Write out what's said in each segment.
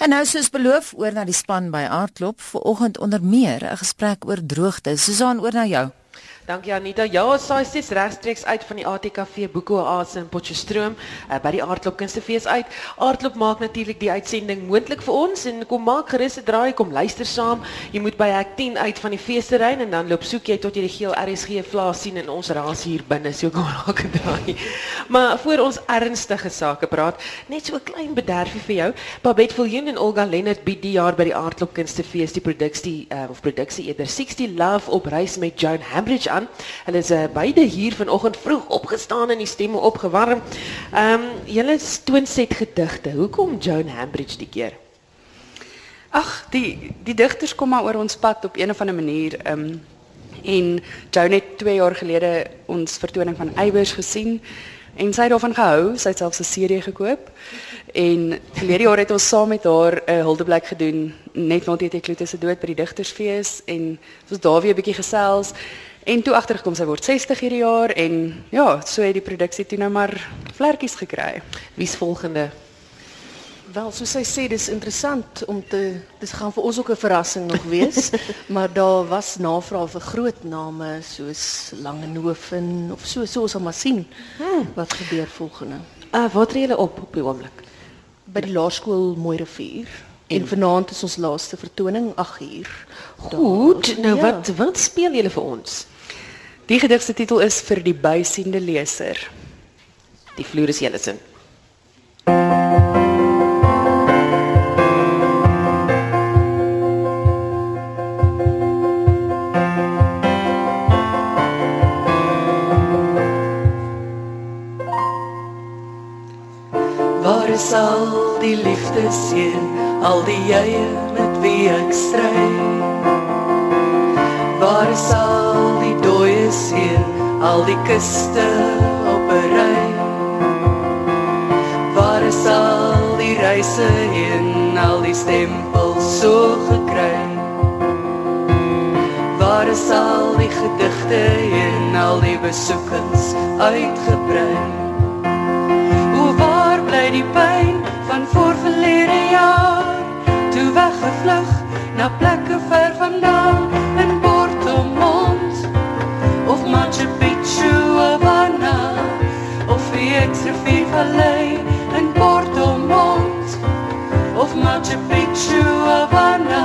En nou soos beloof oor na die span by Aardklop vanoggend onder meer 'n gesprek oor droogte. Susan oor na jou. Dankie Anita. Ja, saai ses regstreeks uit van die ATKV Boekoase in Potchefstroom uh, by die Aardklop Kunstefees uit. Aardklop maak natuurlik die uitsending moontlik vir ons en kom maak gerus 'n draai, kom luister saam. Jy moet by hek 10 uit van die feesterrein en dan loop soek jy tot jy die geel RSG vlaas sien en ons raas hier binne. So kom raak 'n draai. Maar voor ons ernstige sake praat, net so 'n klein bederfie vir jou. Babette Viljoen en Olga Lennard bied die jaar by die Aardklop Kunstefees die produksie uh, of produksie eerder 60 Love op reis met Joan Hambridge aan. Hulle is uh, beide hier vanoggend vroeg opgestaan en die stemme opgewarm. Ehm um, julle toon set gedigte. Hoekom Joan Hambridge die keer? Ag, die die digters kom maar oor ons pad op een of ander manier. Ehm um, en Joan het 2 jaar gelede ons vertoning van Eybers gesien en sy het daarvan gehou. Sy het selfs 'n serie gekoop. En verlede jaar het ons saam met haar 'n huldeblyk gedoen net na die Kloete se dood by die digtersfees en ons was daar weer 'n bietjie gesels. En toe agtergekom sy word 60 hierdie jaar en ja, so het die produksie toe nou maar vlekkies gekry. Wie's volgende? Wel, soos sy sê, dis interessant om te dis gaan vir ons ook 'n verrassing nog wees, maar daar was navraag vir groot name soos Langehoven of so so ons sal maar sien hmm. wat gebeur volgende. Uh wat tree julle op op die oomblik? By die laerskool Mooirivier. En, en vanaand is ons laaste vertoning 8uur. Goed, nou ja. wat wat speel julle vir ons? Die gedig se titel is vir die bysiende leser. Die vloer is julle sin. Al die jye met wie ek stry? Waar is al die dooie see, al die kuste op 'n ry. Waar is al die reise heen, al die stempels so gekry. Waar is al die gedigte en al die besoekings uitgebrei. O waar bly die pyn weggevlug na plekke ver vandaan. In Porto Mont of Machu Picchu Havana of die Exrivier Vallei. In Porto Mont of Machu Picchu Havana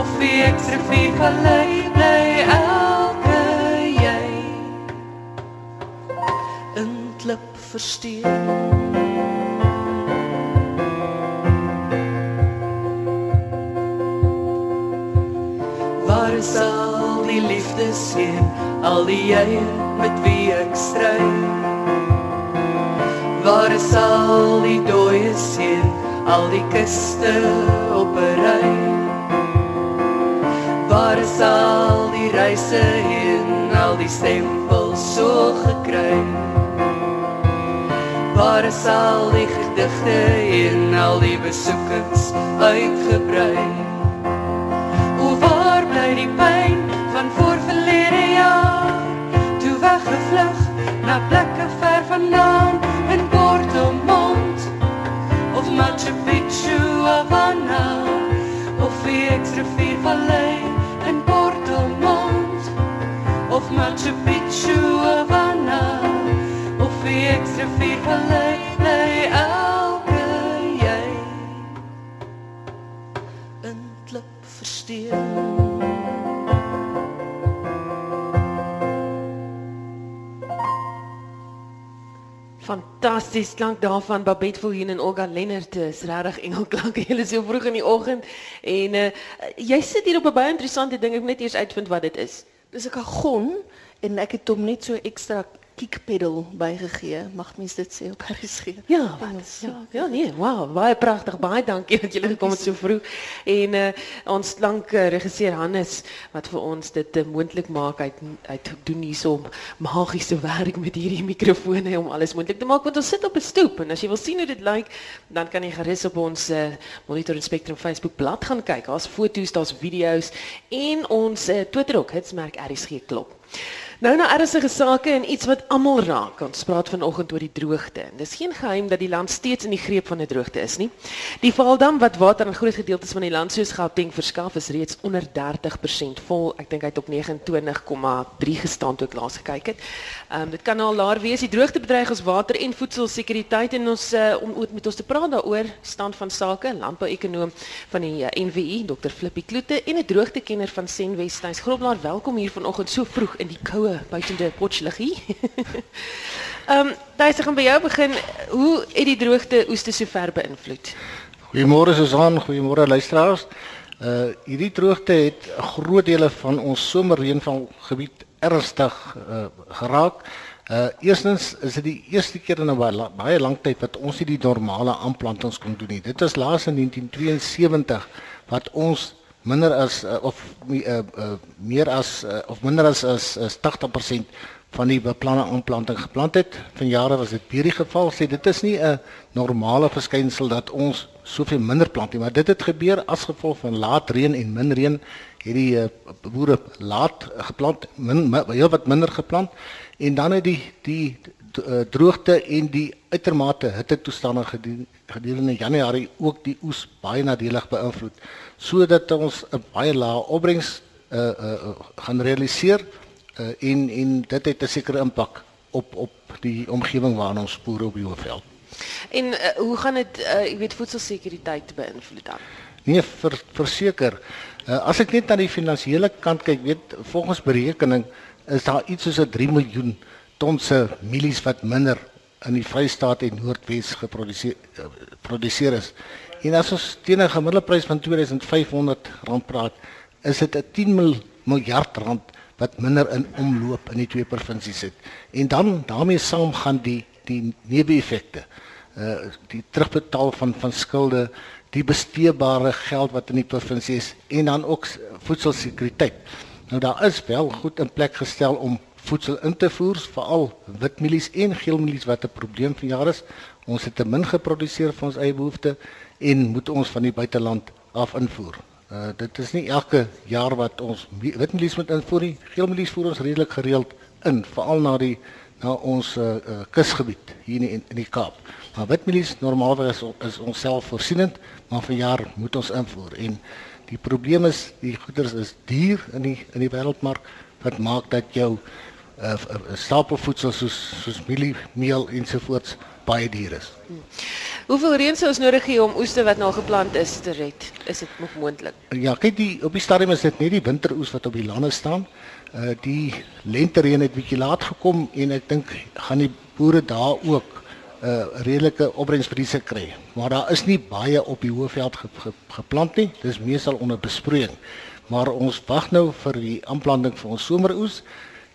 of die Exrivier Vallei. Bly elke jy. In klip versteen Waar is al die liefde seën, al die jy met wie ek stry? Waar is al die dooie seën, al die kuste op 'n ry? Waar is al die reise heen, al die stempels so gekry? Waar is al die gedigte en al die besoekings uitgebrei? Na plekke ver vandaan in Porto Mont of Machu Picchu Havana. Of die Exrivier Vallei in Porto Mont of Machu Picchu Havana. Of die Exrivier Vallei Fantasties klank daarvan Babette Viljoen en Olga Lennard is regtig engelklanke julle so vroeg in die oggend en uh, jy sit hier op 'n baie interessante ding. Ek moet net eers uitvind wat dit is. Dis 'n kagon en ek het hom net so ekstra kickpedal bygegee. Mag mens dit sê op RSG? Ja, wat? Ja, ja, nee, wow, baie pragtig. Baie dankie dat julle gekom het so vroeg. En uh, ons lank uh, regisseur Hannes wat vir ons dit uh, moontlik maak uit uit doen hierso magiese werk met hierdie mikrofone om alles moontlik te maak want ons sit op 'n stoep en as jy wil sien hoe dit lyk, dan kan jy gerus op ons uh, Monitor en Spectrum Facebook bladsy gaan kyk. Daar's foto's, daar's video's en ons uh, Twitter ook, hitsmerk RSG klop. Nou na ernstige sake en iets wat almal raak. Ons praat vanoggend oor die droogte. En dis geen geheim dat die land steeds in die greep van 'n droogte is nie. Die Vaaldam wat water aan groot gedeeltes van die land soos Gauteng verskaf is reeds onder 30% vol. Ek dink hy het op 29,3 gestaan toe ek laas gekyk het. Ehm um, dit kan al laer wees. Die droogte bedreig ons water en voedselsekuriteit en ons uh, om met ons te praat daaroor stand van sake, landbouekonoom van die uh, eh, NWI, Dr. Flippie Kloete en 'n droogtekenner van Senwesttuins. Groblaar, welkom hier vanoggend so vroeg in die koue buitende potjliggie. Ehm, um, daai se gaan by jou begin. Hoe het die droogte oeste sover beïnvloed? Goeiemôre Susan, goeiemôre luisteraars. Uh hierdie droogte het groot dele van ons somerreënval gebied ernstig uh, geraak. Uh eerstens is dit die eerste keer in 'n baie, baie lang tyd wat ons nie die normale aanplantings kon doen nie. Dit was laas in 1972 wat ons minder as uh, of uh, uh, meer as uh, of minder as as, as 80% van die beplande aanplanting geplant het. Van jare was dit weer die geval. Sê dit is nie 'n normale verskynsel dat ons soveel minder plant nie, maar dit het gebeur as gevolg van laat reën en min reën het die uh, boere laat geplant, min heel wat minder geplant en dan het die die droogte en die uitermate hitte toestande gedurende Januarie ook die oes baie nadelig beïnvloed sodat ons 'n baie lae opbrengs uh uh gaan realiseer uh, en en dit het 'n sekere impak op op die omgewing waarin ons boere op die hoofveld. En uh, hoe gaan dit uh ek weet voedselsekuriteit beïnvloed dan? Nee, ver, verseker. Uh, as ek net na die finansiële kant kyk, weet volgens berekening is daar iets soos 'n 3 miljoen ton se mielies wat minder in die Vrystaat en Noordwes geproduseer uh, produseer is. En as ons teen 'n gemiddelde prys van 2500 rand praat, is dit 'n 10 mil, miljard rand wat minder in omloop in die twee provinsies het. En dan daarmee saam gaan die die neeweffekte. Uh die terugbetaal van van skulde, die besteedbare geld wat in die provinsie is en dan ook voedselsekuriteit. Nou daar is wel goed in plek gestel om voedsel in te voer, veral witmielies en geelmielies wat 'n probleem van jare is. Ons het te min geproduseer vir ons eie behoeftes en moet ons van die buiteland af invoer. Uh dit is nie elke jaar wat ons witmielies moet invoer nie. Geelmielies voer ons redelik gereeld in, veral na die na ons uh, uh kusgebied hier in in die Kaap. Maar witmielies normaalweg is, is ons self voorsienend, maar vir jaar moet ons invoer en die probleem is die goeder is duur in die in die wêreldmark wat maak dat jou uh, stapelvoedsel soos soos mielie, meel ensovoorts baie duur is. Hmm. Hoeveel reën sou ons nodig hê om oeste wat nou geplant is te red? Is dit nog moontlik? Ja, kyk die op die stadium is dit net die winteroes wat op die lande staan. Uh die lentereën het bietjie laat gekom en ek dink gaan die boere daar ook 'n uh, redelike opbrengsverliese kry. Maar daar is nie baie op die hoëveld ge, ge, geplant nie. Dis meestal onder besproeiing. Maar ons wag nou vir die aanplanting vir ons someroes.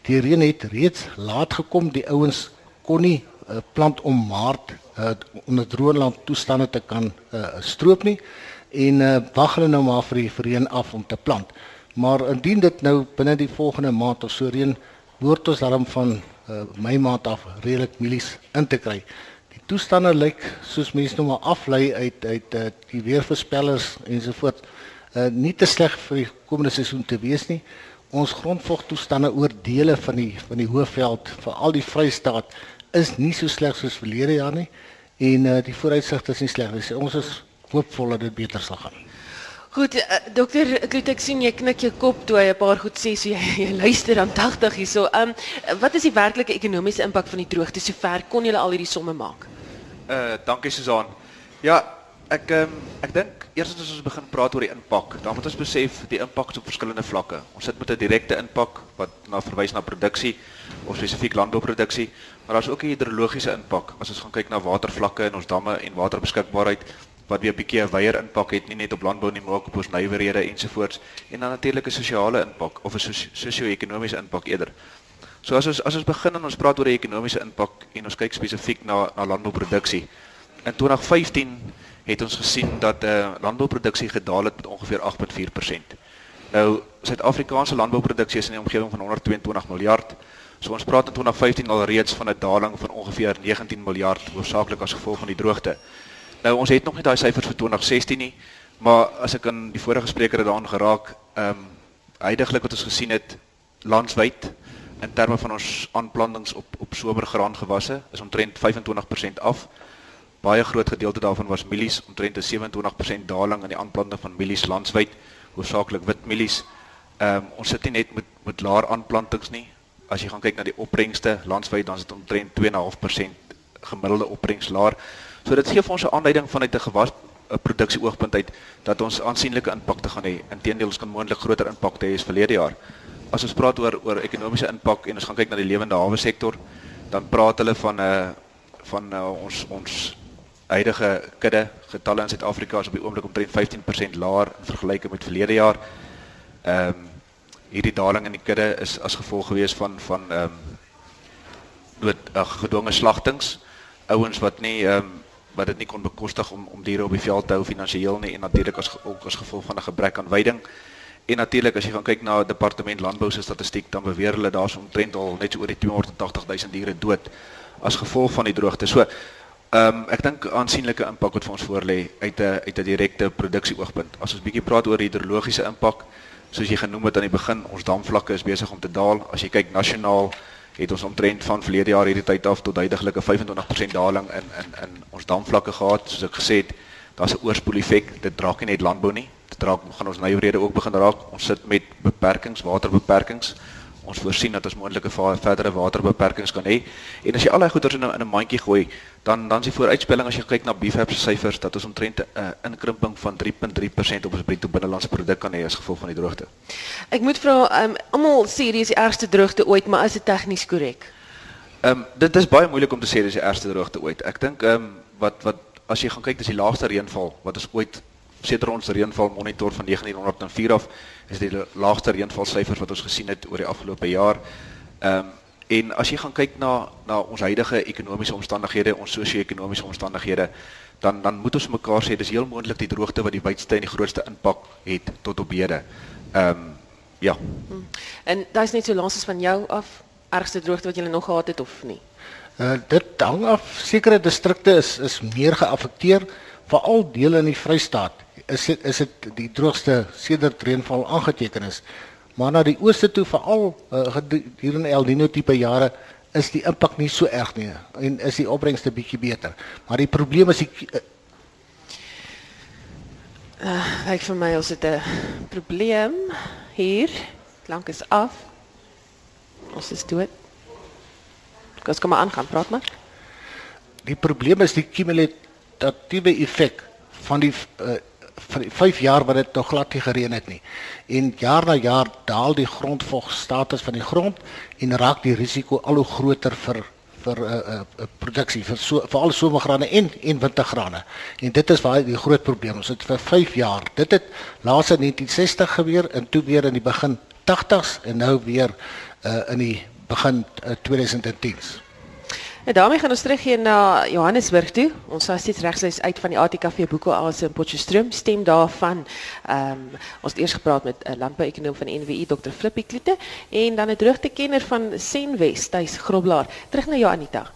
Die reën het reeds laat gekom. Die ouens kon nie uh, plant om Maart uh, onder droëland toestande te kan uh, stroop nie en uh, wag hulle nou maar vir die reën af om te plant. Maar indien dit nou binne die volgende maand of so reën, behoort ons daarom van uh, Mei maand af redelik mielies in te kry. Die toestande lyk soos mense nou maar aflei uit uit uh, die weervoorspellers ensovoorts uh, nie te sleg vir die komende seisoen te wees nie. Ons grondvogtoestande oor dele van die van die Hoëveld, veral die Vrystaat, is nie so sleg soos verlede jaar nie en uh, die vooruitsigte is nie sleg nie. Ons is hoopvol dat dit beter sal gaan. Goed, uh, dokter, het ek sien jy knik jou kop toe jy 'n paar goed sê so jy, jy luister 80 hierso. Ehm um, wat is die werklike ekonomiese impak van die droogte sover kon julle al hierdie somme maak? Uh dankie Susan. Ja, ek um, ek dink eers as ons begin praat oor die impak, dan moet ons besef die impak op verskillende vlakke. Ons sit met 'n direkte impak wat na verwys na produksie of spesifiek landbouproduksie, maar daar's ook 'n hidrologiese impak. As ons gaan kyk na watervlakke in ons damme en waterbeskikbaarheid wat weer 'n bietjie 'n weier impak het nie net op landbou nie, maar ook op ons nywerhede ensovoorts en dan natuurlik 'n sosiale impak of 'n sosio-ekonomiese impak eerder. So as ons as ons begin en ons praat oor die ekonomiese impak en ons kyk spesifiek na na landbouproduksie. In 2015 het ons gesien dat eh uh, landbouproduksie gedaal het met ongeveer 8.4%. Nou Suid-Afrikaanse landbouproduksie is in die omgewing van 122 miljard. So ons praat in 2015 al reeds van 'n daling van ongeveer 19 miljard hoofsaaklik as gevolg van die droogte. Nou ons het nog nie daai syfers vir 2016 nie, maar as ek aan die vorige spreker daaraan geraak, ehm um, heidaglik wat ons gesien het landwyd in terme van ons aanplantings op op somergraangewasse is omtrent 25% af. Baie groot gedeelte daarvan was mielies, omtrent 'n 27% daling in die aanplanting van mielies landwyd, hoofsaaklik wit mielies. Ehm um, ons sit nie net met met laer aanplantings nie. As jy gaan kyk na die opbrengste landwyd, dan is dit omtrent 2.5% gemiddelde opbrengs laer. So dit gee vir ons 'n aanduiding vanuit 'n gewas 'n produksie oogpunt uit dat ons aansienlike impakte gaan hê. Inteendeel ons kan moontlik groter impakte hê as verlede jaar. As ons praat oor oor ekonomiese impak en ons gaan kyk na die lewende hawe sektor, dan praat hulle van 'n uh, van uh, ons ons huidige kudde getalle in Suid-Afrika is op die oomblik omtrent 15% laer in vergelyking met verlede jaar. Ehm um, hierdie daling in die kudde is as gevolg gewees van van ehm um, dood ag gedwonge slagtings. Ouens wat nie ehm um, wat dit nie kon bekostig om om diere op die veld te hou finansiëel nie en natuurlik as ook as gevolg van 'n gebrek aan veiding. En natuurlik as jy gaan kyk na departement landbou se statistiek dan beweer hulle daar's omtrent al net so oor die 280 000 diere dood as gevolg van die droogte. So ehm um, ek dink aansienlike impak wat vir ons voorlê uit 'n uit 'n direkte produksie oogpunt. As ons bietjie praat oor hidrologiese impak, soos jy genoem het aan die begin, ons damvlakke is besig om te daal. As jy kyk nasionaal het ons omtrent van verlede jaar hierdie tyd af tot huidigelike 25% daling in in in ons damvlakke gehad. Soos ek gesê het, daar's 'n oorspoel effek. Dit draak nie net landbou nie. Dit draak gaan ons nywerhede ook begin raak. Ons sit met beperkings, waterbeperkings. Ons voorsien dat ons moontlike verdere waterbeperkings kan hê. En as jy al daai goeders in 'n in 'n mandjie gooi, dan dan is die vooruitspelling as jy kyk na BFAP se syfers dat ons omtrent 'n uh, inkrimping van 3.3% op ons bruto binnelandse produk kan hê as gevolg van die droogte. Ek moet vra, um, almal sê hierdie is die ergste droogte ooit, maar is dit tegnies korrek? Ehm um, dit is baie moeilik om te sê dis die ergste droogte ooit. Ek dink ehm um, wat wat as jy gaan kyk dis die laagste reënval wat ons ooit sedert ons reënval monitor van 1904 af is die laagste reënvalsyfers wat ons gesien het oor die afgelope jaar. Ehm um, en as jy gaan kyk na na ons huidige ekonomiese omstandighede, ons sosio-ekonomiese omstandighede, dan dan moet ons mekaar sê dis heel moontlik die droogte wat die wydste en die grootste impak het tot op hede. Ehm um, ja. Hmm. En daai is net so as van jou af ergste droogte wat jy nog gehad het of nie? Uh, dit hang af sekere distrikte is is meer geaffekteer veral dele in die Vrystaat is dit is dit die droogste sedert reënval aangeteken is. Maar na die ooste toe veral uh, in El Niño tipe jare is die impak nie so erg nie en is die opbrengste bietjie beter. Maar die probleem is die uh, uh, ek vir my ons het 'n probleem hier. Lank is af. Ons is dood Ons kom maar aan gaan praat maar. Die probleem is die kumulatiewe effek van die uh, van die 5 jaar wat dit nog glad nie gereën het nie. En jaar na jaar daal die grondvogstatus van die grond en raak die risiko al hoe groter vir vir 'n uh, uh, uh, produksie vir so vir al somergrane en en wintergrane. En dit is waar die groot probleem is. Dit vir 5 jaar. Dit het laas in 1960 gebeur en toe weer in die begin 80s en nou weer uh, in die begin uh, 2010s. En daarmee gaan ons teruggaan na Johannesburg toe. Ons was steeds regsys uit van die ATKV Boekoase in Potchefstroom. Stem daarvan. Ehm um, ons het eers gepraat met 'n uh, landbouekonoom van NWI Dr. Flippie Kloete en dan 'n droogtekenner van Senwes, Tuis Groblaar. Terug na jou Anita.